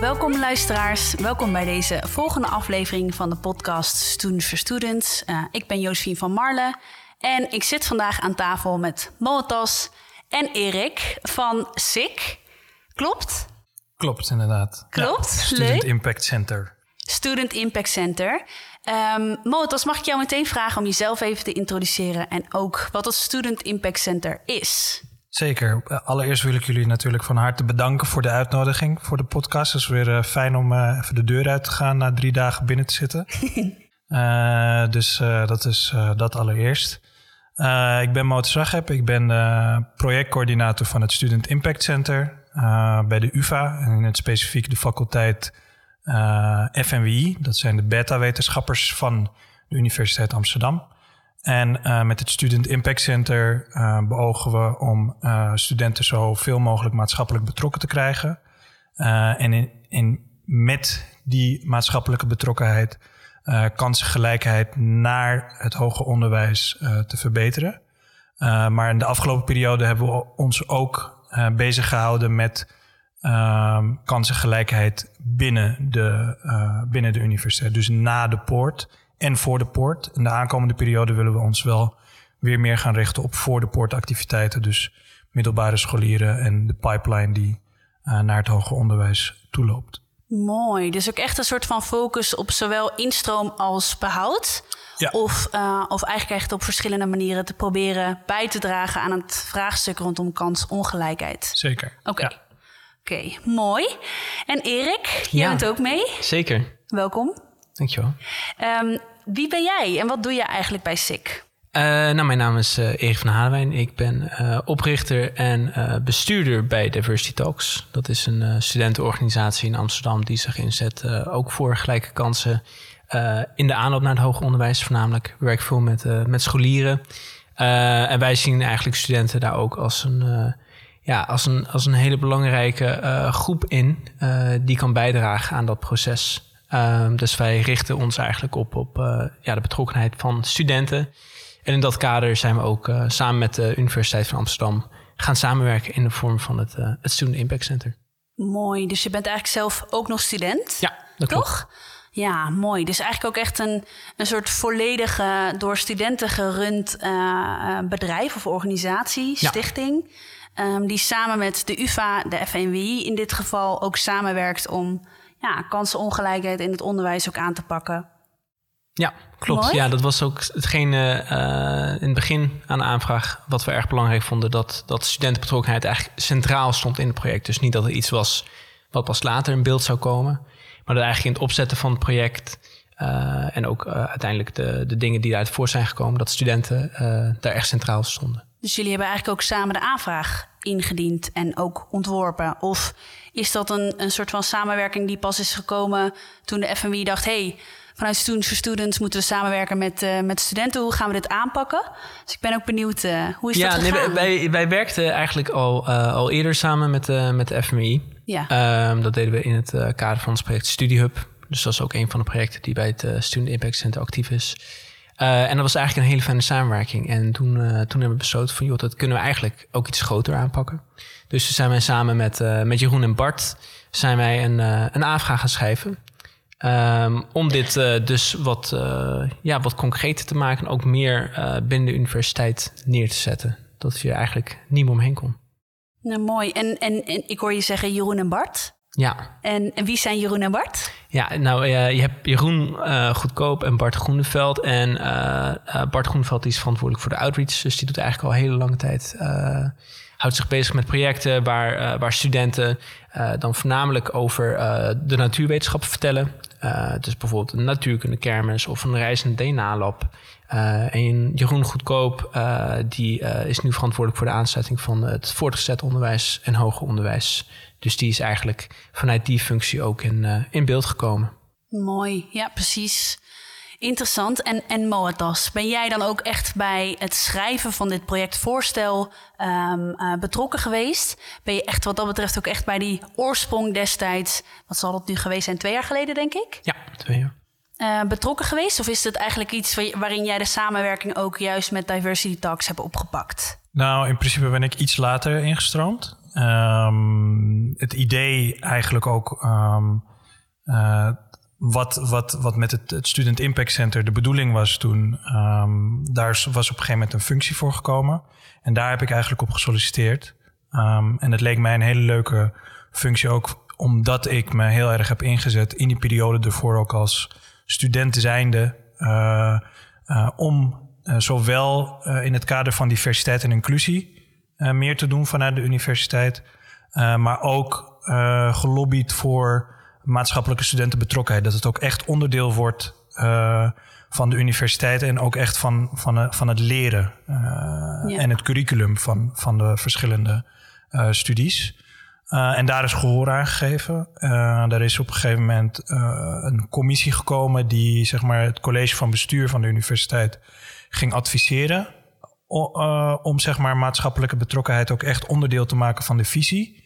Welkom luisteraars, welkom bij deze volgende aflevering van de podcast Students for Students. Uh, ik ben Josephine van Marle en ik zit vandaag aan tafel met Moetas en Erik van SICK. Klopt? Klopt, inderdaad. Klopt, ja, Student Impact Center. Student Impact Center. Um, Moetas, mag ik jou meteen vragen om jezelf even te introduceren en ook wat het Student Impact Center is? Zeker. Allereerst wil ik jullie natuurlijk van harte bedanken voor de uitnodiging voor de podcast. Het is weer uh, fijn om uh, even de deur uit te gaan na drie dagen binnen te zitten. uh, dus dat is dat allereerst. ik ben Mout Zagheb. Ik ben projectcoördinator van het Student Impact Center bij de UvA. En in het specifiek de faculteit FNWI. Dat zijn de beta-wetenschappers van de Universiteit Amsterdam. En uh, met het Student Impact Center uh, beogen we om studenten zoveel mogelijk maatschappelijk betrokken te krijgen. en in, met die maatschappelijke betrokkenheid kansengelijkheid naar het hoger onderwijs te verbeteren. maar in de afgelopen periode hebben we ons ook bezig gehouden met kansengelijkheid binnen de, binnen de universiteit. Dus na de poort en voor de poort. In de aankomende periode willen we ons wel weer meer gaan richten op voor de poortactiviteiten. Dus middelbare scholieren en de pipeline die uh, naar het hoger onderwijs toeloopt. Mooi. Dus ook echt een soort van focus op zowel instroom als behoud. Ja. Of, uh, of eigenlijk echt op verschillende manieren te proberen bij te dragen aan het vraagstuk rondom kansongelijkheid. Zeker. Oké. Okay. Ja. Oké, okay, mooi. En Erik, jij bent ook mee? Zeker. Welkom. Dankjewel. Um, wie ben jij en wat doe je eigenlijk bij SICK? Uh, nou, mijn naam is uh, Erik van Hadewijn. Ik ben uh, oprichter en bestuurder bij Diversity Talks. Dat is een studentenorganisatie in Amsterdam die zich inzet ook voor gelijke kansen in de aanloop naar het hoger onderwijs voornamelijk. We werken veel met, met scholieren. en wij zien eigenlijk studenten daar ook als een, ja, als een, als een hele belangrijke groep in die kan bijdragen aan dat proces. Um, dus wij richten ons eigenlijk op, op uh, ja, de betrokkenheid van studenten. En in dat kader zijn we ook samen met de Universiteit van Amsterdam gaan samenwerken in de vorm van het, het Student Impact Center. Mooi, dus je bent eigenlijk zelf ook nog student? Ja, dat toch? Klopt. Ja, mooi. Dus eigenlijk ook echt een, een soort volledige door studenten gerund bedrijf of organisatie, stichting. Ja. Um, die samen met de UvA, de FNWI in dit geval, ook samenwerkt om ja, kansenongelijkheid in het onderwijs ook aan te pakken. Ja, klopt. Mooi. Ja, dat was ook hetgene uh, in het begin aan de aanvraag wat we erg belangrijk vonden, dat, dat studentenbetrokkenheid eigenlijk centraal stond in het project. Dus niet dat er iets was wat pas later in beeld zou komen, maar dat eigenlijk in het opzetten van het project uh, en ook uh, uiteindelijk de, de dingen die daaruit voor zijn gekomen, dat studenten daar echt centraal stonden. Dus jullie hebben eigenlijk ook samen de aanvraag ingediend en ook ontworpen? Of is dat een, een soort van samenwerking die pas is gekomen toen de FNW dacht: hey, vanuit Students for Students moeten we samenwerken met, uh, met studenten. Hoe gaan we dit aanpakken? Dus ik ben ook benieuwd, uh, hoe is ja, dat gegaan? Nee, wij, wij werkten eigenlijk al, uh, al eerder samen met, met de FMI. Ja. Um, dat deden we in het kader van ons project StudyHub. Dus dat is ook een van de projecten die bij het Student Impact Center actief is. Uh, en dat was eigenlijk een hele fijne samenwerking. En toen, uh, toen hebben we besloten van, joh, dat kunnen we eigenlijk ook iets groter aanpakken. Dus toen zijn wij samen met, uh, met Jeroen en Bart zijn wij een, een aanvraag gaan schrijven. Um, om dit dus wat, ja, wat concreter te maken en ook meer binnen de universiteit neer te zetten. Dat je eigenlijk niet meer omheen kon. Nou, mooi. En, en, en ik hoor je zeggen Jeroen en Bart. Ja. En, en wie zijn Jeroen en Bart? Ja, nou, uh, je hebt Jeroen uh, Goedkoop en Bart Groeneveld. En uh, Bart Groeneveld is verantwoordelijk voor de outreach. Dus die doet eigenlijk al een hele lange tijd... houdt zich bezig met projecten waar, waar studenten dan voornamelijk over de natuurwetenschappen vertellen. dus bijvoorbeeld een natuurkunde kermis of een reizende DNA-lab. en Jeroen Goedkoop die, is nu verantwoordelijk voor de aansluiting van het voortgezet onderwijs en hoger onderwijs... Dus die is eigenlijk vanuit die functie ook in, uh, in beeld gekomen. Mooi, ja, precies. Interessant. En, en Moatas, ben jij dan ook echt bij het schrijven van dit projectvoorstel um, uh, betrokken geweest? Ben je echt wat dat betreft ook echt bij die oorsprong destijds, wat zal dat nu geweest zijn, twee jaar geleden denk ik? Ja, twee jaar. uh, betrokken geweest? Of is het eigenlijk iets waarin jij de samenwerking ook juist met Diversity Talks hebt opgepakt? Nou, in principe ben ik iets later ingestroomd. Um, het idee eigenlijk ook um, uh, wat, wat, wat met het, Student Impact Center de bedoeling was toen, um, daar was op een gegeven moment een functie voor gekomen. En daar heb ik eigenlijk op gesolliciteerd. en het leek mij een hele leuke functie ook omdat ik me heel erg heb ingezet in die periode ervoor ook als student zijnde. Uh, om zowel in het kader van diversiteit en inclusie meer te doen vanuit de universiteit. maar ook gelobbyd voor maatschappelijke studentenbetrokkenheid. Dat het ook echt onderdeel wordt van de universiteit en ook echt van, van, van het leren ja. en het curriculum van, van de verschillende studies. En daar is gehoor aan gegeven. Er is op een gegeven moment een commissie gekomen die zeg maar, het college van bestuur van de universiteit ging adviseren. Om zeg maar, maatschappelijke betrokkenheid ook echt onderdeel te maken van de visie.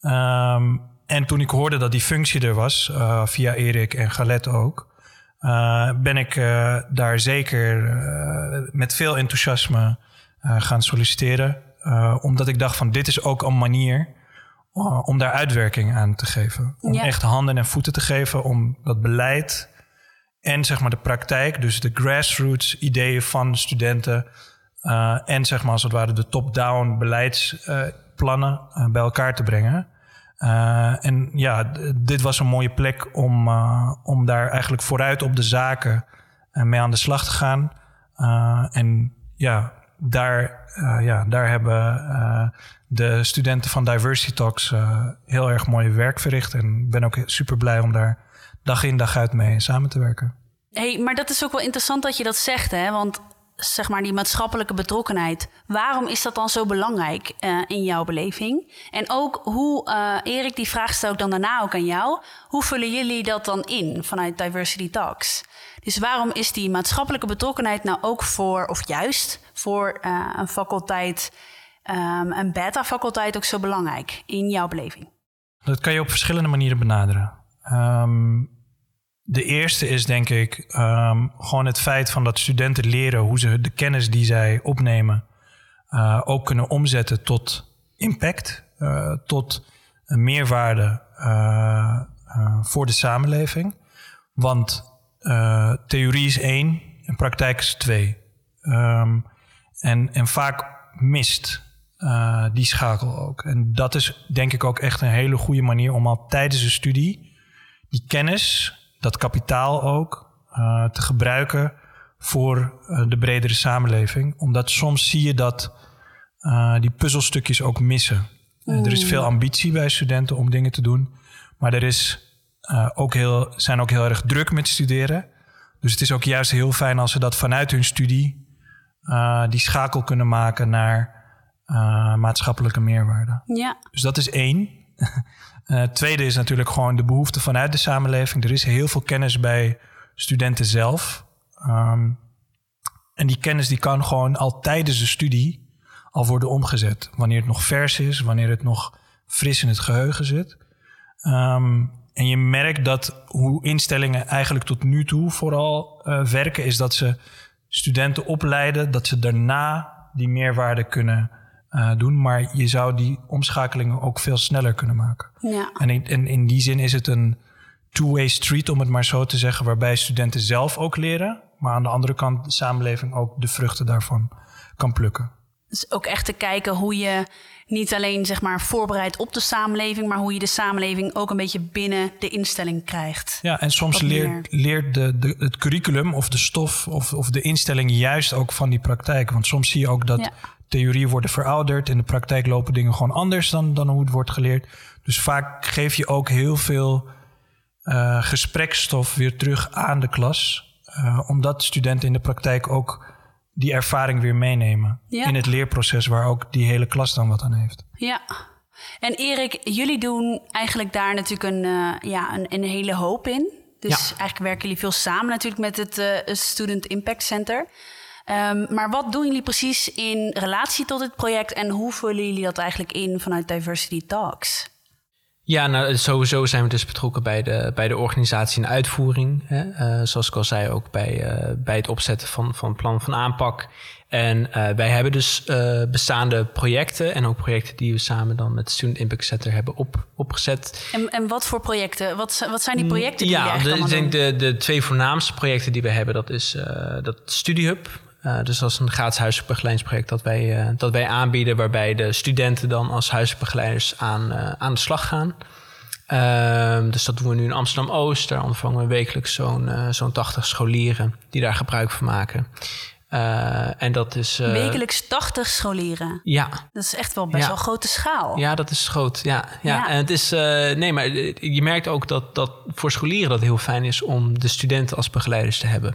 Um, en toen ik hoorde dat die functie er was, via Erik en Galet ook, ben ik daar zeker met veel enthousiasme gaan solliciteren. omdat ik dacht van dit is ook een manier om daar uitwerking aan te geven. Om echt handen en voeten te geven om dat beleid en zeg maar de praktijk, dus de grassroots ideeën van studenten uh, en zeg maar als het ware de top-down beleidsplannen uh, bij elkaar te brengen. Uh, en ja, dit was een mooie plek om, om daar eigenlijk vooruit op de zaken mee aan de slag te gaan. en ja, daar, ja, daar hebben de studenten van Diversity Talks heel erg mooi werk verricht. En ben ook super blij om daar dag in dag uit mee samen te werken. Hey, maar dat is ook wel interessant dat je dat zegt, hè? Want zeg maar die maatschappelijke betrokkenheid. Waarom is dat dan zo belangrijk uh, in jouw beleving? En ook hoe, uh, Erik, die vraag stel ik dan daarna ook aan jou. Hoe vullen jullie dat dan in vanuit Diversity Talks? Dus waarom is die maatschappelijke betrokkenheid nou ook voor, of juist voor uh, een faculteit um, een beta-faculteit ook zo belangrijk in jouw beleving? Dat kan je op verschillende manieren benaderen. Um, de eerste is denk ik um, gewoon het feit van dat studenten leren hoe ze de kennis die zij opnemen uh, ook kunnen omzetten tot impact, uh, tot een meerwaarde uh, voor de samenleving. Want theorie is één en praktijk is twee. Um, en, en vaak mist die schakel ook. En dat is denk ik ook echt een hele goede manier om al tijdens de studie die kennis, dat kapitaal ook, uh, te gebruiken voor uh, de bredere samenleving. Omdat soms zie je dat die puzzelstukjes ook missen. er is veel ambitie bij studenten om dingen te doen, maar er is, ook heel, zijn ook heel erg druk met studeren. Dus het is ook juist heel fijn als ze dat vanuit hun studie die schakel kunnen maken naar maatschappelijke meerwaarde. Ja. Dus dat is één. Uh, tweede is natuurlijk gewoon de behoefte vanuit de samenleving. Er is heel veel kennis bij studenten zelf. Um, en die kennis die kan gewoon al tijdens de studie al worden omgezet. Wanneer het nog vers is, wanneer het nog fris in het geheugen zit. Um, en je merkt dat hoe instellingen eigenlijk tot nu toe vooral uh, werken, is dat ze studenten opleiden, dat ze daarna die meerwaarde kunnen uh, doen. Maar je zou die omschakelingen ook veel sneller kunnen maken. Ja. En, in, in die zin is het een two-way street, om het maar zo te zeggen, waarbij studenten zelf ook leren. Maar aan de andere kant de samenleving ook de vruchten daarvan kan plukken. Dus ook echt te kijken hoe je niet alleen zeg maar voorbereidt op de samenleving, maar hoe je de samenleving ook een beetje binnen de instelling krijgt. Ja, en soms leert, leert de, de, het curriculum of de stof of, of de instelling juist ook van die praktijk. Want soms zie je ook dat theorieën worden verouderd. In de praktijk lopen dingen gewoon anders dan, dan hoe het wordt geleerd. Dus vaak geef je ook heel veel uh, gesprekstof weer terug aan de klas. Uh, omdat studenten in de praktijk ook die ervaring weer meenemen. In het leerproces waar ook die hele klas dan wat aan heeft. Ja. En Erik, jullie doen eigenlijk daar natuurlijk een, uh, ja, een, een, hele hoop in. Dus eigenlijk werken jullie veel samen natuurlijk met het Student Impact Center. Um, maar wat doen jullie precies in relatie tot dit project en hoe vullen jullie dat eigenlijk in vanuit Diversity Talks? Ja, nou, sowieso zijn we dus betrokken bij de, bij de organisatie en uitvoering. Hè? Uh, zoals ik al zei, ook bij, uh, bij het opzetten van, van plan van aanpak. En uh, wij hebben dus bestaande projecten en ook projecten die we samen dan met Student Impact Center hebben op, opgezet. En, en wat voor projecten? Wat, wat zijn die projecten die ja, ik denk de, de twee voornaamste projecten die we hebben, dat is dat StudyHub. Uh, dus dat is een gratis dat wij, uh, dat wij aanbieden, waarbij de studenten dan als huiselijk begeleiders aan, uh, aan de slag gaan. Ehm, dus dat doen we nu in Amsterdam Oost. Daar ontvangen we wekelijks zo'n zo'n 80 scholieren die daar gebruik van maken. en dat is. wekelijks 80 scholieren. Ja. Dat is echt wel best ja. wel grote schaal. Ja, dat is groot. Ja, ja. ja. en het is. nee, maar je merkt ook dat, dat voor scholieren dat heel fijn is om de studenten als begeleiders te hebben.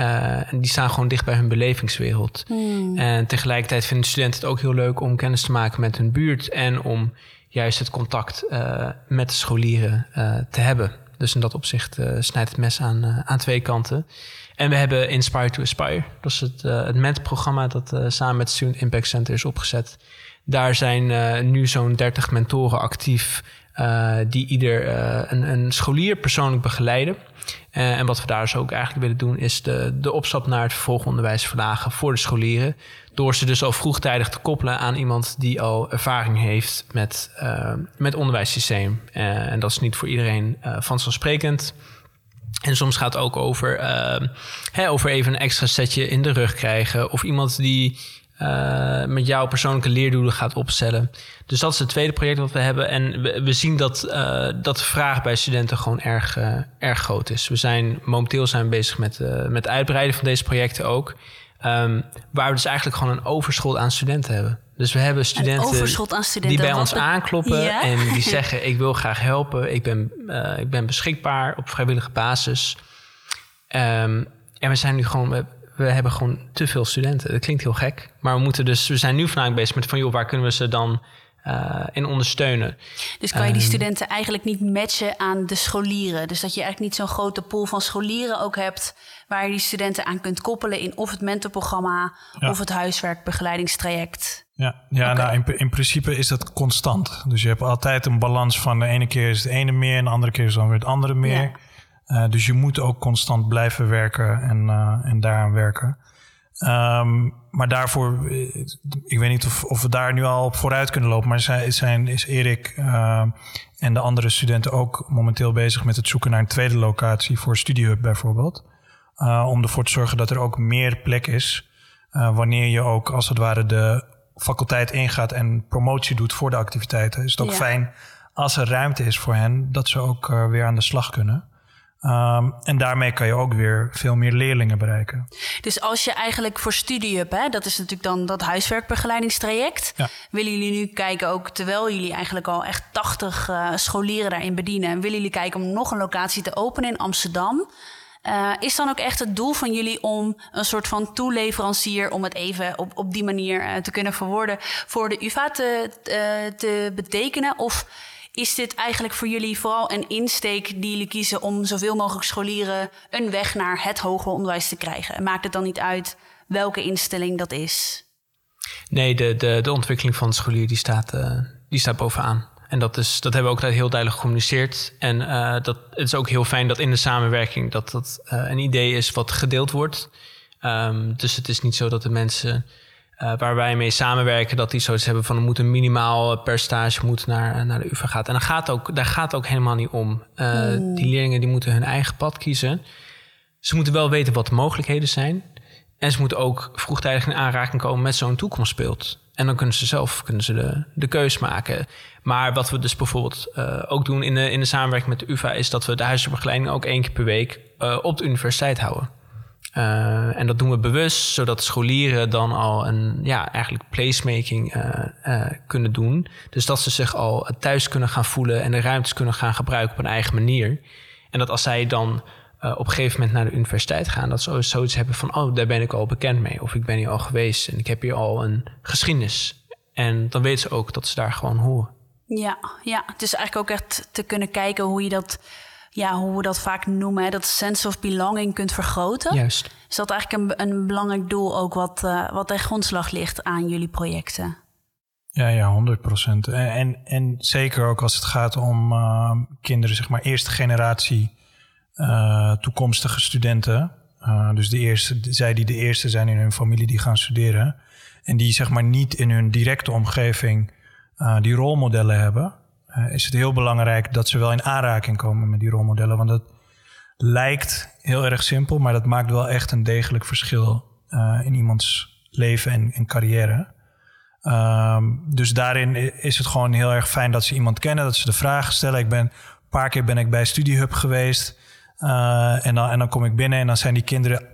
Uh, en die staan gewoon dicht bij hun belevingswereld. Hmm. En tegelijkertijd vinden studenten het ook heel leuk om kennis te maken met hun buurt en om juist het contact uh, met de scholieren uh, te hebben. Dus in dat opzicht snijdt het mes aan, aan twee kanten. En we hebben Inspire to Aspire. Dat is het, het mentorprogramma dat samen met Student Impact Center is opgezet. Daar zijn nu zo'n 30 mentoren actief uh, die ieder uh, een, een, scholier persoonlijk begeleiden. Uh, en wat we daar dus ook eigenlijk willen doen, is de, de opstap naar het vervolgonderwijs verlagen voor de scholieren. Door ze dus al vroegtijdig te koppelen aan iemand die al ervaring heeft met, met onderwijssysteem. en dat is niet voor iedereen vanzelfsprekend. En soms gaat het ook over, hè, over even een extra setje in de rug krijgen. Of iemand die uh, met jouw persoonlijke leerdoelen gaat opstellen. Dus dat is het tweede project wat we hebben. En we, we zien dat, uh, dat de vraag bij studenten gewoon erg, uh, erg groot is. We zijn momenteel zijn we bezig met, met het uitbreiden van deze projecten ook. Um, waar we dus eigenlijk gewoon een overschot aan studenten hebben. Dus we hebben studenten, studenten die bij ons aankloppen ja? en die zeggen: Ik wil graag helpen, ik ben, ik ben beschikbaar op vrijwillige basis. Um, en we zijn nu gewoon we hebben gewoon te veel studenten. Dat klinkt heel gek. Maar we moeten dus, we zijn nu vandaag bezig met van joh, waar kunnen we ze dan uh, in ondersteunen. Dus kan je die ehm, studenten eigenlijk niet matchen aan de scholieren? Dus dat je eigenlijk niet zo'n grote pool van scholieren ook hebt waar je die studenten aan kunt koppelen in of het mentorprogramma of het huiswerkbegeleidingstraject. Ja, ja okay. nou, in, in, principe is dat constant. Dus je hebt altijd een balans van de ene keer is het ene meer en de andere keer is dan weer het andere meer. Ja. Uh, dus je moet ook constant blijven werken en, uh, en daaraan werken. Um, maar daarvoor, ik weet niet of, of we daar nu al op vooruit kunnen lopen, maar zijn, zijn, is Erik uh, en de andere studenten ook momenteel bezig met het zoeken naar een tweede locatie voor StudieHub bijvoorbeeld. om ervoor te zorgen dat er ook meer plek is wanneer je ook als het ware de faculteit ingaat en promotie doet voor de activiteiten. Is het ook ja. fijn als er ruimte is voor hen, dat ze ook weer aan de slag kunnen. Um, en daarmee kan je ook weer veel meer leerlingen bereiken. Dus als je eigenlijk voor StudieUp, hè, dat is natuurlijk dan dat huiswerkbegeleidingstraject. Ja. Willen jullie nu kijken, ook terwijl jullie eigenlijk al echt 80 uh, scholieren daarin bedienen, willen jullie kijken om nog een locatie te openen in Amsterdam? Uh, is dan ook echt het doel van jullie om een soort van toeleverancier, om het even op, op die manier uh, te kunnen verwoorden, voor de UVA te, te betekenen? Of is dit eigenlijk voor jullie vooral een insteek die jullie kiezen om zoveel mogelijk scholieren een weg naar het hoger onderwijs te krijgen? En maakt het dan niet uit welke instelling dat is? Nee, de, de, de ontwikkeling van de scholier die staat, uh, die staat bovenaan. En dat, is, dat hebben we ook heel duidelijk gecommuniceerd. En uh, dat, het is ook heel fijn dat in de samenwerking dat dat uh, een idee is wat gedeeld wordt. Um, dus het is niet zo dat de mensen uh, waar wij mee samenwerken, dat die zoiets hebben van er moet een minimaal percentage moet naar, naar de UvA gaat. En dan gaat ook, daar gaat het ook helemaal niet om. Uh, mm. Die leerlingen die moeten hun eigen pad kiezen. Ze moeten wel weten wat de mogelijkheden zijn. En ze moeten ook vroegtijdig in aanraking komen met zo'n toekomstbeeld. En dan kunnen ze zelf kunnen ze de, de keus maken. Maar wat we dus bijvoorbeeld uh, ook doen in de, in de samenwerking met de UvA... is dat we de huisartsbegeleiding ook één keer per week op de universiteit houden. Uh, en dat doen we bewust, zodat scholieren dan al een ja, eigenlijk placemaking uh, uh, kunnen doen. Dus dat ze zich al thuis kunnen gaan voelen en de ruimtes kunnen gaan gebruiken op een eigen manier. En dat als zij dan op een gegeven moment naar de universiteit gaan, dat ze zoiets hebben van: oh, daar ben ik al bekend mee. Of ik ben hier al geweest en ik heb hier al een geschiedenis. En dan weten ze ook dat ze daar gewoon horen. Ja, ja, het is eigenlijk ook echt te kunnen kijken hoe je dat ja, hoe we dat vaak noemen, hè, dat sense of belonging kunt vergroten. Juist. Is dat eigenlijk een, een belangrijk doel ook wat, uh, wat ten grondslag ligt aan jullie projecten? Ja, ja, 100 procent. En, en zeker ook als het gaat om uh, kinderen, zeg maar, eerste generatie uh, toekomstige studenten. Uh, dus de eerste, zij die de eerste zijn in hun familie die gaan studeren. En die, zeg maar, niet in hun directe omgeving die rolmodellen hebben. Is het heel belangrijk dat ze wel in aanraking komen met die rolmodellen. Want dat lijkt heel erg simpel, maar dat maakt wel echt een degelijk verschil in iemands leven en, carrière. Um, dus daarin is het gewoon heel erg fijn dat ze iemand kennen, dat ze de vragen stellen. Ik ben een paar keer ben ik bij StudyHub geweest. Uh, en, dan, en dan kom ik binnen en dan zijn die kinderen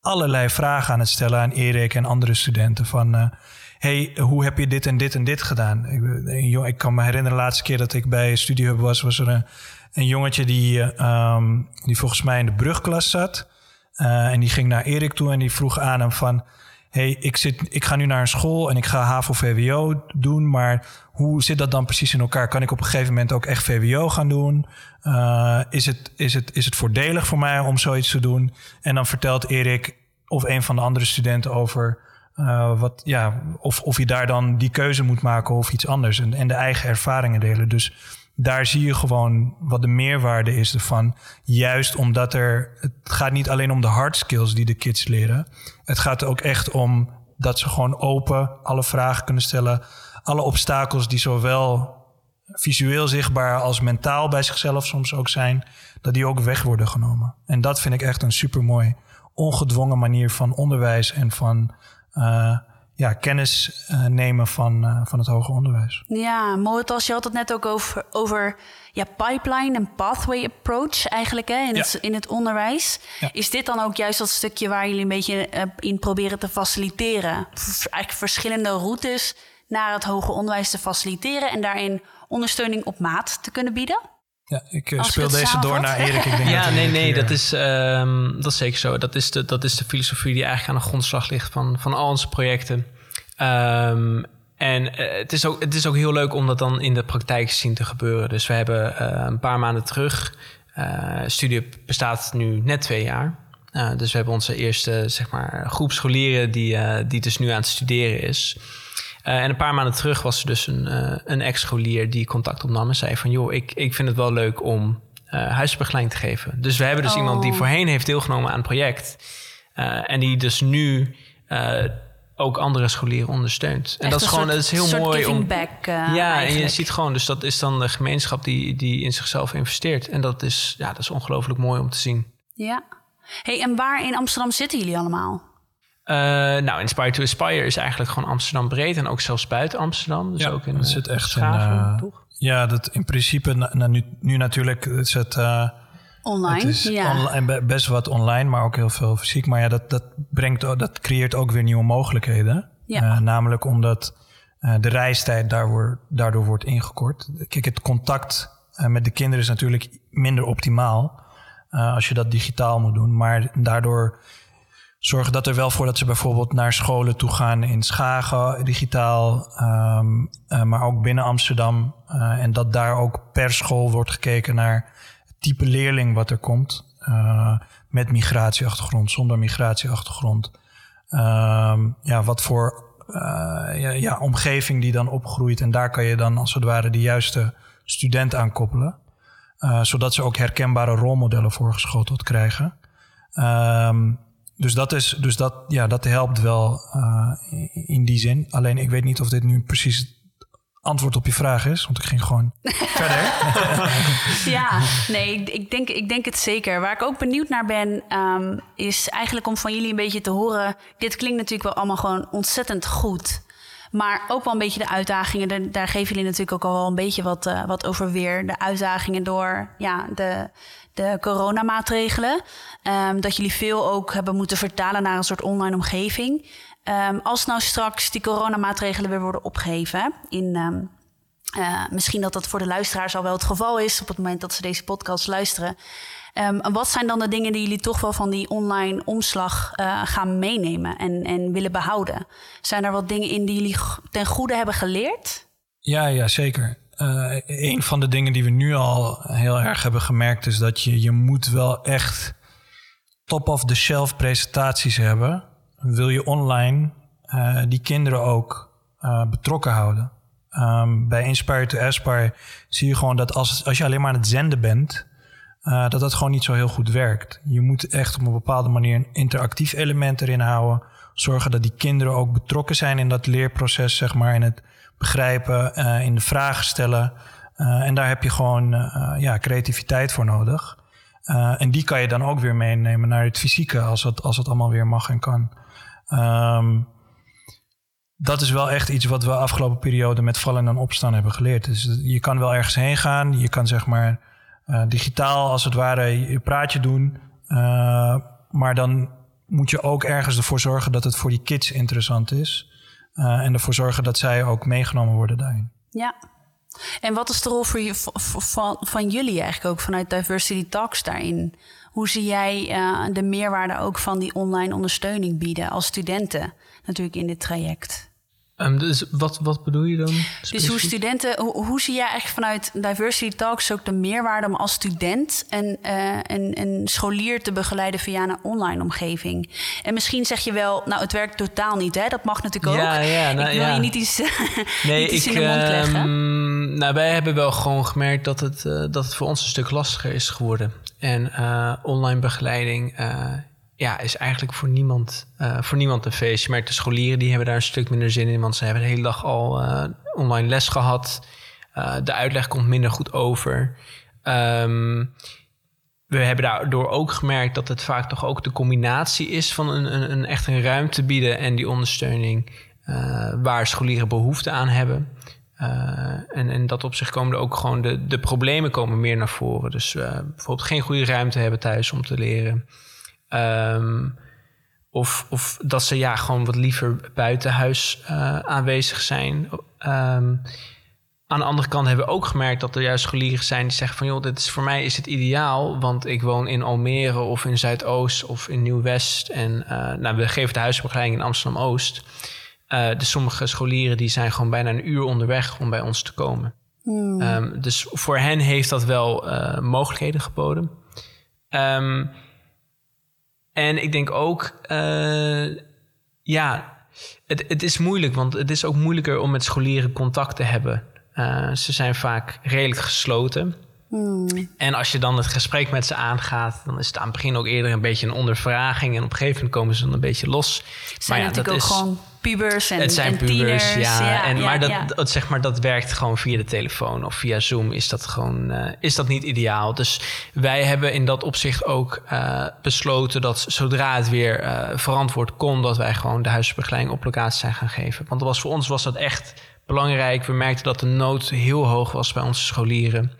allerlei vragen aan het stellen aan Erik en andere studenten. Van hey, hoe heb je dit en dit en dit gedaan? Ik, ik kan me herinneren de laatste keer dat ik bij StudyHub was, was er een, jongetje die, um, die volgens mij in de brugklas zat. Uh, en die ging naar Erik toe en die vroeg aan hem van hey, ik, zit, ik ga nu naar een school en ik ga HAVO-VWO doen, maar hoe zit dat dan precies in elkaar? Kan ik op een gegeven moment ook echt VWO gaan doen? Uh, is, het, is, het, is het voordelig voor mij om zoiets te doen? En dan vertelt Erik of een van de andere studenten over uh, wat, ja, of, of je daar dan die keuze moet maken of iets anders en, en de eigen ervaringen delen. Dus daar zie je gewoon wat de meerwaarde is ervan. Juist omdat er, het gaat niet alleen om de hard skills die de kids leren. Het gaat ook echt om dat ze gewoon open alle vragen kunnen stellen. Alle obstakels die zowel visueel zichtbaar als mentaal bij zichzelf soms ook zijn, dat die ook weg worden genomen. En dat vind ik echt een supermooi, ongedwongen manier van onderwijs en van uh, ja, kennis uh, nemen van, uh, van het hoger onderwijs. Ja, mooi. Als je had het net ook over, over ja, pipeline en pathway approach eigenlijk hè, in, het, in het onderwijs. Ja. Is dit dan ook juist dat stukje waar jullie een beetje in proberen te faciliteren? Eigenlijk verschillende routes naar het hoger onderwijs te faciliteren en daarin ondersteuning op maat te kunnen bieden? Ja, ik uh, speel deze door naar Erik. Ik denk ja, dat nee, nee, dat is, um, dat is zeker zo. Dat is, de, dat is de filosofie die eigenlijk aan de grondslag ligt van, van al onze projecten. Um, en uh, het, is ook, het is ook heel leuk om dat dan in de praktijk te zien te gebeuren. Dus we hebben uh, een paar maanden terug... studie bestaat nu net twee jaar. dus we hebben onze eerste zeg maar, groep scholieren... die, die dus nu aan het studeren is... Uh, en een paar maanden terug was er dus een, uh, een ex-scholier die contact opnam en zei van... joh, ik, ik vind het wel leuk om uh, huisbegeleiding te geven. Dus we hebben dus oh. iemand die voorheen heeft deelgenomen aan het project... en die dus nu ook andere scholieren ondersteunt. En Echt dat is gewoon soort, dat is heel mooi om. Back, ja, eigenlijk. en je ziet gewoon, dus dat is dan de gemeenschap die, die in zichzelf investeert. En dat is, ja, dat is ongelooflijk mooi om te zien. Ja. Hey, en waar in Amsterdam zitten jullie allemaal? Uh, nou, Inspire to Aspire is eigenlijk gewoon Amsterdam breed en ook zelfs buiten Amsterdam. Dus ja, ook in het zit echt Schaven, in, uh, toch? Ja, dat in principe, nou, nu, nu natuurlijk, is het. Uh, online, het is ja. Online, best wat online, maar ook heel veel fysiek. Maar ja, dat, dat, brengt, dat creëert ook weer nieuwe mogelijkheden. Ja. namelijk omdat de reistijd daardoor, daardoor wordt ingekort. Kijk, het contact met de kinderen is natuurlijk minder optimaal als je dat digitaal moet doen. Maar daardoor zorgen dat er wel voor dat ze bijvoorbeeld naar scholen toe gaan in Schagen, digitaal, um, uh, maar ook binnen Amsterdam. Uh, en dat daar ook per school wordt gekeken naar het type leerling wat er komt. Met migratieachtergrond, zonder migratieachtergrond. Um, ja, wat voor ja, ja, omgeving die dan opgroeit. En daar kan je dan als het ware de juiste student aan koppelen. zodat ze ook herkenbare rolmodellen voorgeschoteld krijgen. Um, dus dat, is, dus dat, ja, dat helpt wel uh, in die zin. Alleen ik weet niet of dit nu precies het antwoord op je vraag is, want ik ging gewoon verder. ja, nee, ik denk, ik denk het zeker. Waar ik ook benieuwd naar ben, um, is eigenlijk om van jullie een beetje te horen. Dit klinkt natuurlijk wel allemaal gewoon ontzettend goed. Maar ook wel een beetje de uitdagingen. Daar geven jullie natuurlijk ook al wel een beetje wat, uh, wat over weer. De uitdagingen door ja, de, de coronamaatregelen. Um, dat jullie veel ook hebben moeten vertalen naar een soort online omgeving. Um, als nou straks die coronamaatregelen weer worden opgeheven in. Um, uh, misschien dat dat voor de luisteraars al wel het geval is op het moment dat ze deze podcast luisteren. Um, wat zijn dan de dingen die jullie toch wel van die online omslag uh, gaan meenemen en, en willen behouden? Zijn er wat dingen in die jullie ten goede hebben geleerd? Ja, ja zeker. Uh, een van de dingen die we nu al heel erg hebben gemerkt is dat je, je moet wel echt top-of-the-shelf presentaties hebben. Wil je online die kinderen ook betrokken houden. Ehm, bij Inspire to Aspire zie je gewoon dat als, als je alleen maar aan het zenden bent, uh, dat dat gewoon niet zo heel goed werkt. Je moet echt op een bepaalde manier een interactief element erin houden. Zorgen dat die kinderen ook betrokken zijn in dat leerproces, zeg maar, in het begrijpen, uh, in de vragen stellen. Uh, en daar heb je gewoon ja, creativiteit voor nodig. en die kan je dan ook weer meenemen naar het fysieke, als het, als het allemaal weer mag en kan. Um, dat is wel echt iets wat we afgelopen periode met vallen en opstaan hebben geleerd. Dus je kan wel ergens heen gaan. Je kan zeg maar uh, digitaal als het ware je praatje doen. Uh, maar dan moet je ook ergens ervoor zorgen dat het voor die kids interessant is. Uh, en ervoor zorgen dat zij ook meegenomen worden daarin. Ja. En wat is de rol voor je, van, van jullie eigenlijk ook vanuit Diversity Talks daarin? Hoe zie jij de meerwaarde ook van die online ondersteuning bieden als studenten natuurlijk in dit traject? Um, dus wat, wat bedoel je dan? Specifiek? Dus hoe studenten, hoe, hoe, zie jij eigenlijk vanuit Diversity Talks ook de meerwaarde om als student en uh, een, een scholier te begeleiden via een online omgeving? En misschien zeg je wel, nou, het werkt totaal niet, hè? Dat mag natuurlijk ook. Ja, ja, nou, ik wil ja. je niet iets, nee, niet iets ik, in de mond leggen. Um, nou, wij hebben wel gewoon gemerkt dat het, uh, dat het voor ons een stuk lastiger is geworden. En uh, online begeleiding ja, is eigenlijk voor niemand, uh, voor niemand een feest. Je merkt de scholieren die hebben daar een stuk minder zin in, want ze hebben de hele dag al uh, online les gehad. Uh, de uitleg komt minder goed over. Um, we hebben daardoor ook gemerkt dat het vaak toch ook de combinatie is van een, een, een echt een ruimte bieden en die ondersteuning waar scholieren behoefte aan hebben. en in dat opzicht komen er ook gewoon de, de problemen komen meer naar voren. Dus bijvoorbeeld geen goede ruimte hebben thuis om te leren. Um, of, of dat ze ja, gewoon wat liever buiten huis uh, aanwezig zijn. Um, aan de andere kant hebben we ook gemerkt dat er juist scholieren zijn die zeggen van joh, dit is voor mij is het ideaal, want ik woon in Almere of in Zuidoost of in Nieuw-West. En uh, nou, we geven de huisbegeleiding in Amsterdam-Oost. Uh, dus sommige scholieren die zijn gewoon bijna een uur onderweg om bij ons te komen. Hmm. Um, dus voor hen heeft dat wel mogelijkheden geboden. Um, en ik denk ook, uh, ja, het, het is moeilijk, want het is ook moeilijker om met scholieren contact te hebben. Uh, ze zijn vaak redelijk gesloten. Hmm. En als je dan het gesprek met ze aangaat, dan is het aan het begin ook eerder een beetje een ondervraging. En op een gegeven moment komen ze dan een beetje los. Het zijn maar ja, natuurlijk ook is, gewoon pubers en Het zijn en pubers, tieners, ja. ja, en, ja, maar dat, zeg maar, dat werkt gewoon via de telefoon of via Zoom. Is dat gewoon uh, is dat niet ideaal. Dus wij hebben in dat opzicht ook uh, besloten dat zodra het weer uh, verantwoord kon, dat wij gewoon de huisbegeleiding op locatie zijn gaan geven. Want dat was, voor ons was dat echt belangrijk. We merkten dat de nood heel hoog was bij onze scholieren.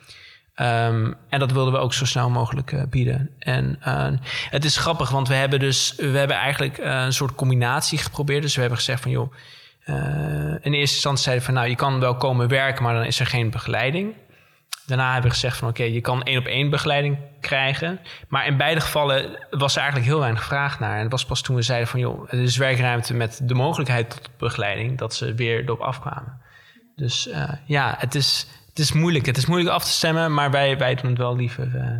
Um, en dat wilden we ook zo snel mogelijk uh, bieden. En uh, het is grappig, want we hebben dus we hebben eigenlijk uh, een soort combinatie geprobeerd. Dus we hebben gezegd van joh, in eerste instantie zeiden van nou je kan wel komen werken, maar dan is er geen begeleiding. Daarna hebben we gezegd van oké, je kan één op één begeleiding krijgen. Maar in beide gevallen was er eigenlijk heel weinig vraag naar. En het was pas toen we zeiden van joh, er is werkruimte met de mogelijkheid tot begeleiding, dat ze weer erop afkwamen. Dus ja, het is het is moeilijk. Het is moeilijk af te stemmen, maar wij, wij doen het wel liever uh,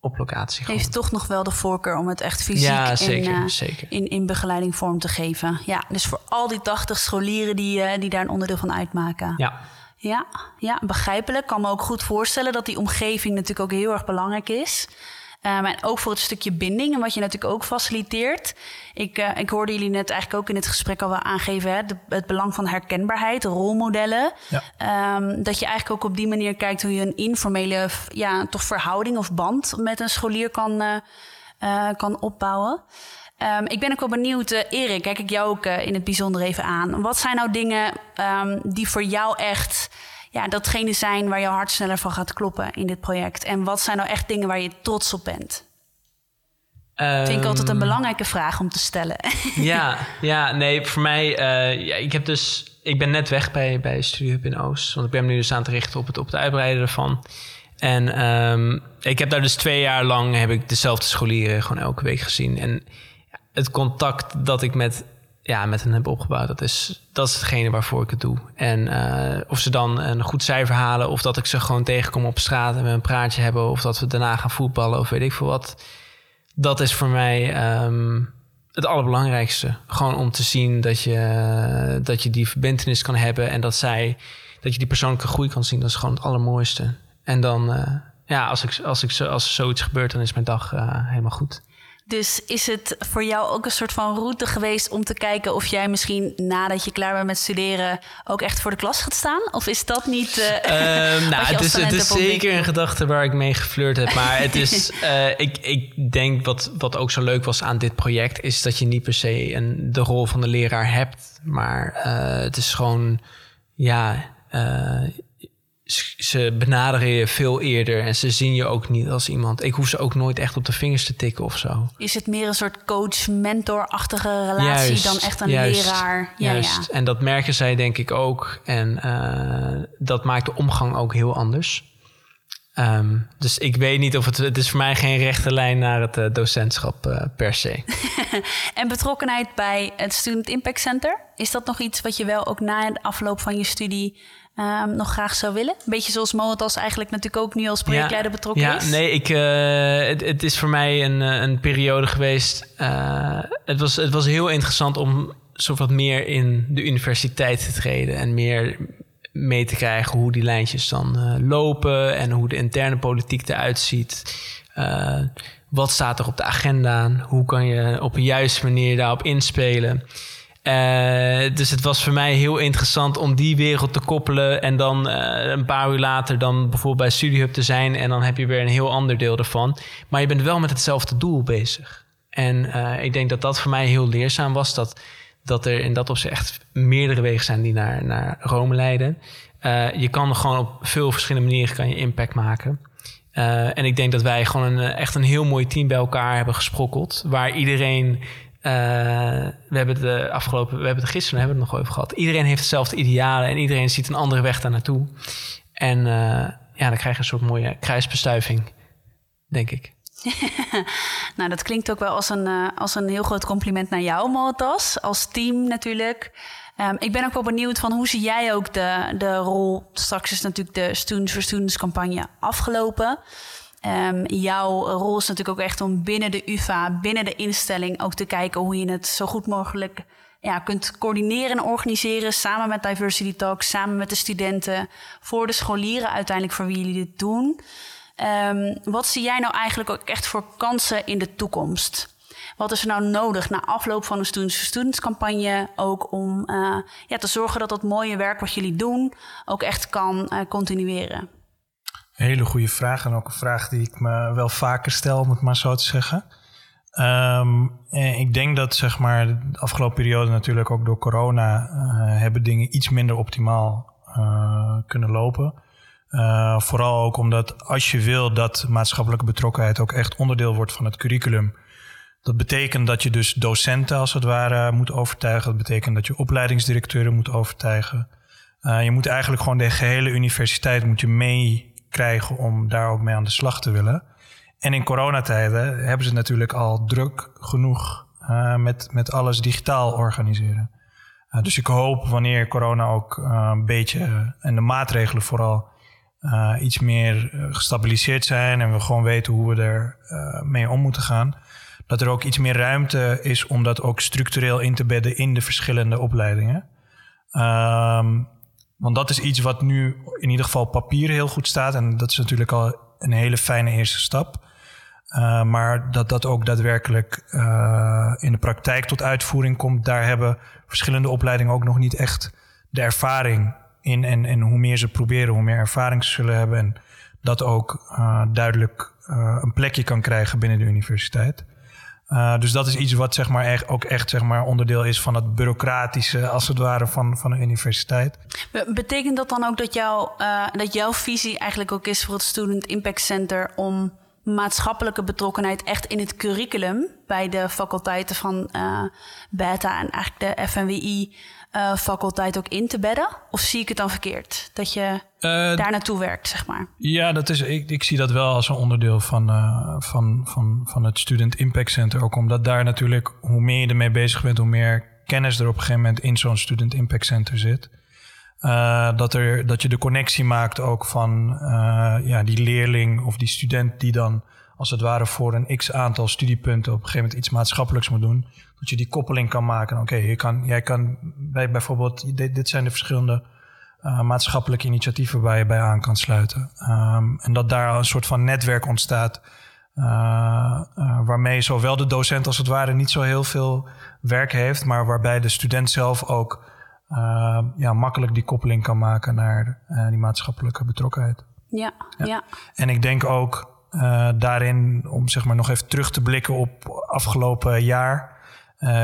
op locatie. Gewoon. Heeft toch nog wel de voorkeur om het echt fysiek ja, zeker, in, uh, zeker. In, in begeleiding vorm te geven. Ja, dus voor al die 80 scholieren die, uh, die daar een onderdeel van uitmaken. Ja. Ja, ja, begrijpelijk. Ik kan me ook goed voorstellen dat die omgeving natuurlijk ook heel erg belangrijk is. Um, en ook voor het stukje binding en wat je natuurlijk ook faciliteert. Ik, uh, ik hoorde jullie net eigenlijk ook in het gesprek al wel aangeven... Hè, de, het belang van herkenbaarheid, rolmodellen. Ja. Um, dat je eigenlijk ook op die manier kijkt hoe je een informele ja, toch verhouding of band... met een scholier kan, uh, uh, kan opbouwen. Um, ik ben ook wel benieuwd, uh, Erik, kijk ik jou ook uh, in het bijzonder even aan. Wat zijn nou dingen um, die voor jou echt ja, datgene zijn waar jouw hart sneller van gaat kloppen in dit project? En wat zijn nou echt dingen waar je trots op bent? Um, Vind ik altijd een belangrijke vraag om te stellen. ja, ja, nee, voor mij, uh, ja, ik heb dus, ik ben net weg bij, bij StudioHub in Oost, want ik ben me nu dus aan het richten op het, op het uitbreiden ervan. En um, ik heb daar dus twee jaar lang heb ik dezelfde scholieren gewoon elke week gezien. En het contact dat ik met ja, met hen heb opgebouwd. Dat is, dat is hetgene waarvoor ik het doe. En uh, of ze dan een goed cijfer halen, of dat ik ze gewoon tegenkom op straat en we een praatje hebben, of dat we daarna gaan voetballen of weet ik veel wat. Dat is voor mij, um, het allerbelangrijkste. Gewoon om te zien dat je, dat je die verbindenis kan hebben en dat zij, dat je die persoonlijke groei kan zien. Dat is gewoon het allermooiste. En dan, uh, ja, als, ik, als, ik, als zoiets gebeurt, dan is mijn dag uh, helemaal goed. Dus is het voor jou ook een soort van route geweest om te kijken of jij misschien nadat je klaar bent met studeren ook echt voor de klas gaat staan? Of is dat niet. Uh, uh, nou, het is, het is zeker een gedachte waar ik mee geflirt heb. Maar het is, uh, ik, ik denk wat, wat ook zo leuk was aan dit project, is dat je niet per se een, de rol van de leraar hebt. Maar het is gewoon, ja ze benaderen je veel eerder en ze zien je ook niet als iemand. Ik hoef ze ook nooit echt op de vingers te tikken of zo. Is het meer een soort coach-mentor-achtige relatie dan echt een leraar? Ja, juist. Ja. En dat merken zij denk ik ook. En uh, dat maakt de omgang ook heel anders. Um, dus ik weet niet of het... Het is voor mij geen rechte lijn naar het uh, docentschap uh, per se. en betrokkenheid bij het Student Impact Center... is dat nog iets wat je wel ook na de afloop van je studie um, nog graag zou willen? Beetje zoals Moetas eigenlijk natuurlijk ook nu als projectleider betrokken ja, is. Ja, nee, ik, uh, het, het, is voor mij een, eh, een periode geweest. Het, was, het was heel interessant om zo wat meer in de universiteit te treden en meer mee te krijgen hoe die lijntjes dan uh, lopen en hoe de interne politiek eruit ziet. wat staat er op de agenda? Hoe kan je op een juiste manier daarop inspelen? Uh, dus het was voor mij heel interessant om die wereld te koppelen. En dan een paar uur later dan bijvoorbeeld bij StudieHub te zijn. En dan heb je weer een heel ander deel ervan. Maar je bent wel met hetzelfde doel bezig. En ik denk dat dat voor mij heel leerzaam was. Dat, dat er in dat opzicht echt meerdere wegen zijn die naar, naar Rome leiden. je kan gewoon op veel verschillende manieren kan je impact maken. en ik denk dat wij gewoon een, echt een heel mooi team bij elkaar hebben gesprokkeld. Waar iedereen we hebben de afgelopen, we hebben het gisteren hebben het nog over gehad. Iedereen heeft hetzelfde idealen en iedereen ziet een andere weg daar naartoe. En ja, dan krijg je een soort mooie kruisbestuiving, denk ik. nou, dat klinkt ook wel als een, uh, als een heel groot compliment naar jou, Motas, als team natuurlijk. Um, ik ben ook wel benieuwd van hoe zie jij ook de, de rol. Straks is natuurlijk de Students for Students campagne afgelopen. Um, jouw rol is natuurlijk ook echt om binnen de UvA, binnen de instelling, ook te kijken hoe je het zo goed mogelijk ja, kunt coördineren en organiseren. Samen met Diversity Talks, samen met de studenten, voor de scholieren uiteindelijk voor wie jullie dit doen. Um, wat zie jij nou eigenlijk ook echt voor kansen in de toekomst? Wat is er nou nodig na afloop van een Students Students campagne ook om uh, ja, te zorgen dat dat mooie werk wat jullie doen ook echt kan uh, continueren? hele goede vraag en ook een vraag die ik me wel vaker stel, om het maar zo te zeggen. Um, ik denk dat zeg maar de afgelopen periode natuurlijk ook door corona hebben dingen iets minder optimaal kunnen lopen. Uh, vooral ook omdat als je wil dat maatschappelijke betrokkenheid ook echt onderdeel wordt van het curriculum. Dat betekent dat je dus docenten als het ware moet overtuigen. Dat betekent dat je opleidingsdirecteuren moet overtuigen. je moet eigenlijk gewoon de gehele universiteit moet je mee krijgen om daar ook mee aan de slag te willen. En in coronatijden hebben ze natuurlijk al druk genoeg uh, met, met alles digitaal organiseren. Dus ik hoop wanneer corona ook een beetje en de maatregelen vooral iets meer gestabiliseerd zijn en we gewoon weten hoe we er mee om moeten gaan, dat er ook iets meer ruimte is om dat ook structureel in te bedden in de verschillende opleidingen. Um, want dat is iets wat nu in ieder geval papier heel goed staat. En dat is natuurlijk al een hele fijne eerste stap. Maar dat dat ook daadwerkelijk in de praktijk tot uitvoering komt, daar hebben verschillende opleidingen ook nog niet echt de ervaring in. En, en hoe meer ze proberen, hoe meer ervaring ze zullen hebben. En dat ook uh, duidelijk een plekje kan krijgen binnen de universiteit. Uh, dus dat is iets wat zeg maar, echt, ook echt zeg maar, onderdeel is van het bureaucratische, als het ware, van, van een universiteit. Betekent dat dan ook dat, jou, dat jouw visie eigenlijk ook is voor het Student Impact Center om maatschappelijke betrokkenheid echt in het curriculum bij de faculteiten van Beta en eigenlijk de FNWI uh, faculteit ook in te bedden? Of zie ik het dan verkeerd? Dat je uh, daar naartoe werkt, zeg maar. Ja, dat is, ik, ik zie dat wel als een onderdeel van, uh, van, van, van het Student Impact Center. Ook omdat daar natuurlijk, hoe meer je ermee bezig bent, hoe meer kennis er op een gegeven moment in zo'n Student Impact Center zit. dat, er, dat je de connectie maakt ook van ja, die leerling of die student die dan als het ware voor een x aantal studiepunten op een gegeven moment iets maatschappelijks moet doen, dat je die koppeling kan maken. Oké, kan, jij kan bij bijvoorbeeld, dit, dit zijn de verschillende uh, maatschappelijke initiatieven waar je bij aan kan sluiten. Um, en dat daar een soort van netwerk ontstaat. Uh, uh, waarmee zowel de docent als het ware niet zo heel veel werk heeft, maar waarbij de student zelf ook ja, makkelijk die koppeling kan maken naar die maatschappelijke betrokkenheid. Ja, ja, ja. En ik denk ook daarin, om zeg maar nog even terug te blikken op afgelopen jaar.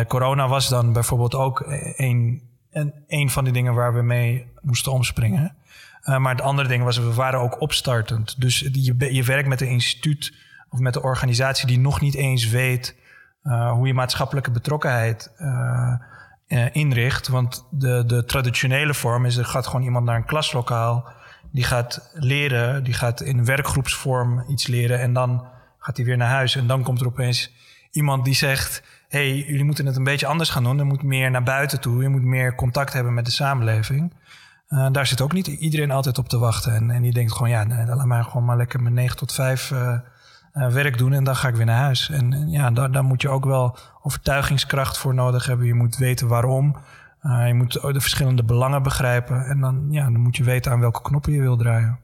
Corona was dan bijvoorbeeld ook een en een van die dingen waar we mee moesten omspringen. Uh, maar het andere ding was, we waren ook opstartend. Dus je, je werkt met een instituut of met een organisatie die nog niet eens weet uh, hoe je maatschappelijke betrokkenheid inricht. Want de, de traditionele vorm is, er gaat gewoon iemand naar een klaslokaal. Die gaat leren, die gaat in werkgroepsvorm iets leren en dan gaat hij weer naar huis. En dan komt er opeens iemand die zegt hey, jullie moeten het een beetje anders gaan doen. Er moet meer naar buiten toe. Je moet meer contact hebben met de samenleving. Uh, daar zit ook niet iedereen altijd op te wachten. En, en die denkt gewoon, ja, nee, laat mij gewoon maar lekker mijn 9 tot 5 uh, uh, werk doen en dan ga ik weer naar huis. En, ja, daar, moet je ook wel overtuigingskracht voor nodig hebben. Je moet weten waarom. Je moet de verschillende belangen begrijpen. En dan, ja, dan moet je weten aan welke knoppen je wil draaien.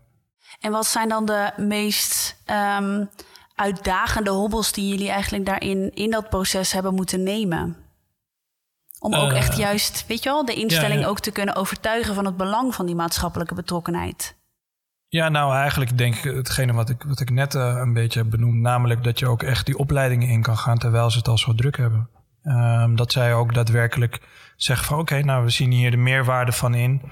En wat zijn dan de meest um, uitdagende hobbels die jullie eigenlijk daarin in dat proces hebben moeten nemen? Om ook echt eh, juist, weet je wel, de instelling ook te kunnen overtuigen van het belang van die maatschappelijke betrokkenheid. Ja, nou eigenlijk denk ik hetgene wat ik, wat ik net uh, een beetje heb benoemd, namelijk dat je ook echt die opleidingen in kan gaan terwijl ze het al zo druk hebben. Um, dat zij ook daadwerkelijk zeggen van oké, okay, nou we zien hier de meerwaarde van in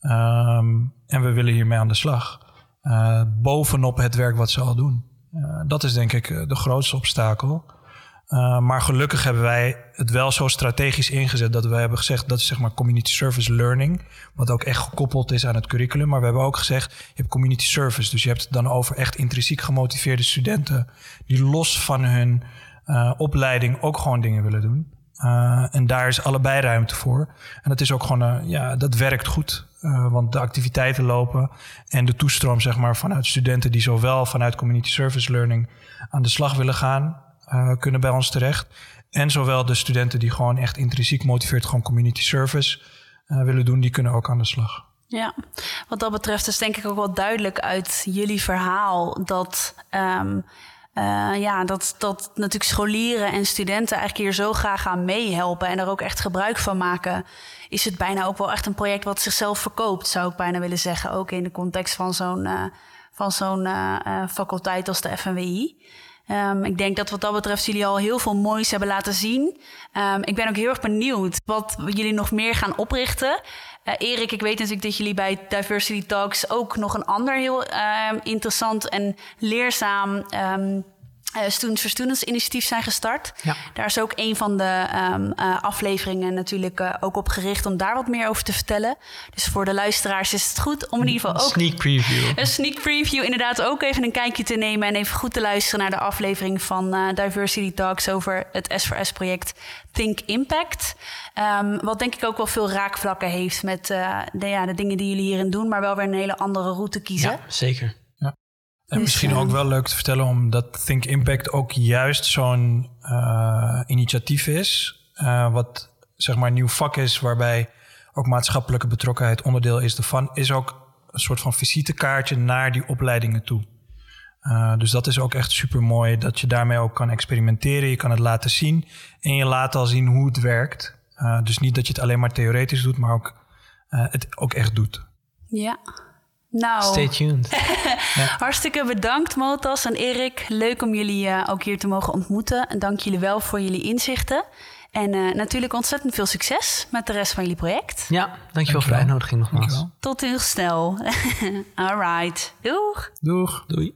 um, en we willen hiermee aan de slag. Uh, bovenop het werk wat ze al doen. Uh, dat is denk ik de grootste obstakel. Uh, maar gelukkig hebben wij het wel zo strategisch ingezet dat we hebben gezegd dat is zeg maar community service learning, wat ook echt gekoppeld is aan het curriculum. Maar we hebben ook gezegd je hebt community service, dus je hebt het dan over echt intrinsiek gemotiveerde studenten die los van hun opleiding ook gewoon dingen willen doen. En daar is allebei ruimte voor. En dat is ook gewoon, ja, dat werkt goed. Uh, want de activiteiten lopen en de toestroom zeg maar, vanuit studenten die zowel vanuit community service learning aan de slag willen gaan, uh, kunnen bij ons terecht. En zowel de studenten die gewoon echt intrinsiek motiveerd gewoon community service uh, willen doen, die kunnen ook aan de slag. Ja, wat dat betreft is denk ik ook wel duidelijk uit jullie verhaal dat. Um, uh, ja, dat, dat natuurlijk scholieren en studenten eigenlijk hier zo graag aan meehelpen en er ook echt gebruik van maken, is het bijna ook wel echt een project wat zichzelf verkoopt, zou ik bijna willen zeggen. Ook in de context van zo'n uh, van zo'n uh, faculteit als de FNWI. Um, ik denk dat wat dat betreft jullie al heel veel moois hebben laten zien. Um, ik ben ook heel erg benieuwd wat jullie nog meer gaan oprichten. Erik, ik weet natuurlijk dat jullie bij Diversity Talks ook nog een ander heel uh, interessant en leerzaam um, uh, Students for Students initiatief zijn gestart. Ja. Daar is ook een van de um, uh, afleveringen natuurlijk uh, ook op gericht om daar wat meer over te vertellen. Dus voor de luisteraars is het goed om in ieder geval ook... Sneak preview. Een sneak preview inderdaad ook even een kijkje te nemen... en even goed te luisteren naar de aflevering van Diversity Talks... over het S4S-project Think Impact. Um, wat denk ik ook wel veel raakvlakken heeft met de, ja, de dingen die jullie hierin doen... maar wel weer een hele andere route kiezen. Ja, zeker. En dus, misschien ook wel leuk te vertellen, omdat Think Impact ook juist zo'n uh, initiatief is. Uh, wat zeg maar een nieuw vak is, waarbij ook maatschappelijke betrokkenheid onderdeel is ervan, is ook een soort van visitekaartje naar die opleidingen toe. Uh, dus dat is ook echt super mooi dat je daarmee ook kan experimenteren. Je kan het laten zien en je laat al zien hoe het werkt. dus niet dat je het alleen maar theoretisch doet, maar ook het ook echt doet. Ja. Nou, Stay tuned. Hartstikke bedankt, Motas en Erik. Leuk om jullie uh, ook hier te mogen ontmoeten. En dank jullie wel voor jullie inzichten. En uh, natuurlijk ontzettend veel succes met de rest van jullie project. Ja, dankjewel, dankjewel. voor de uitnodiging nogmaals. Tot heel snel. All right. Doeg. Doeg. Doei.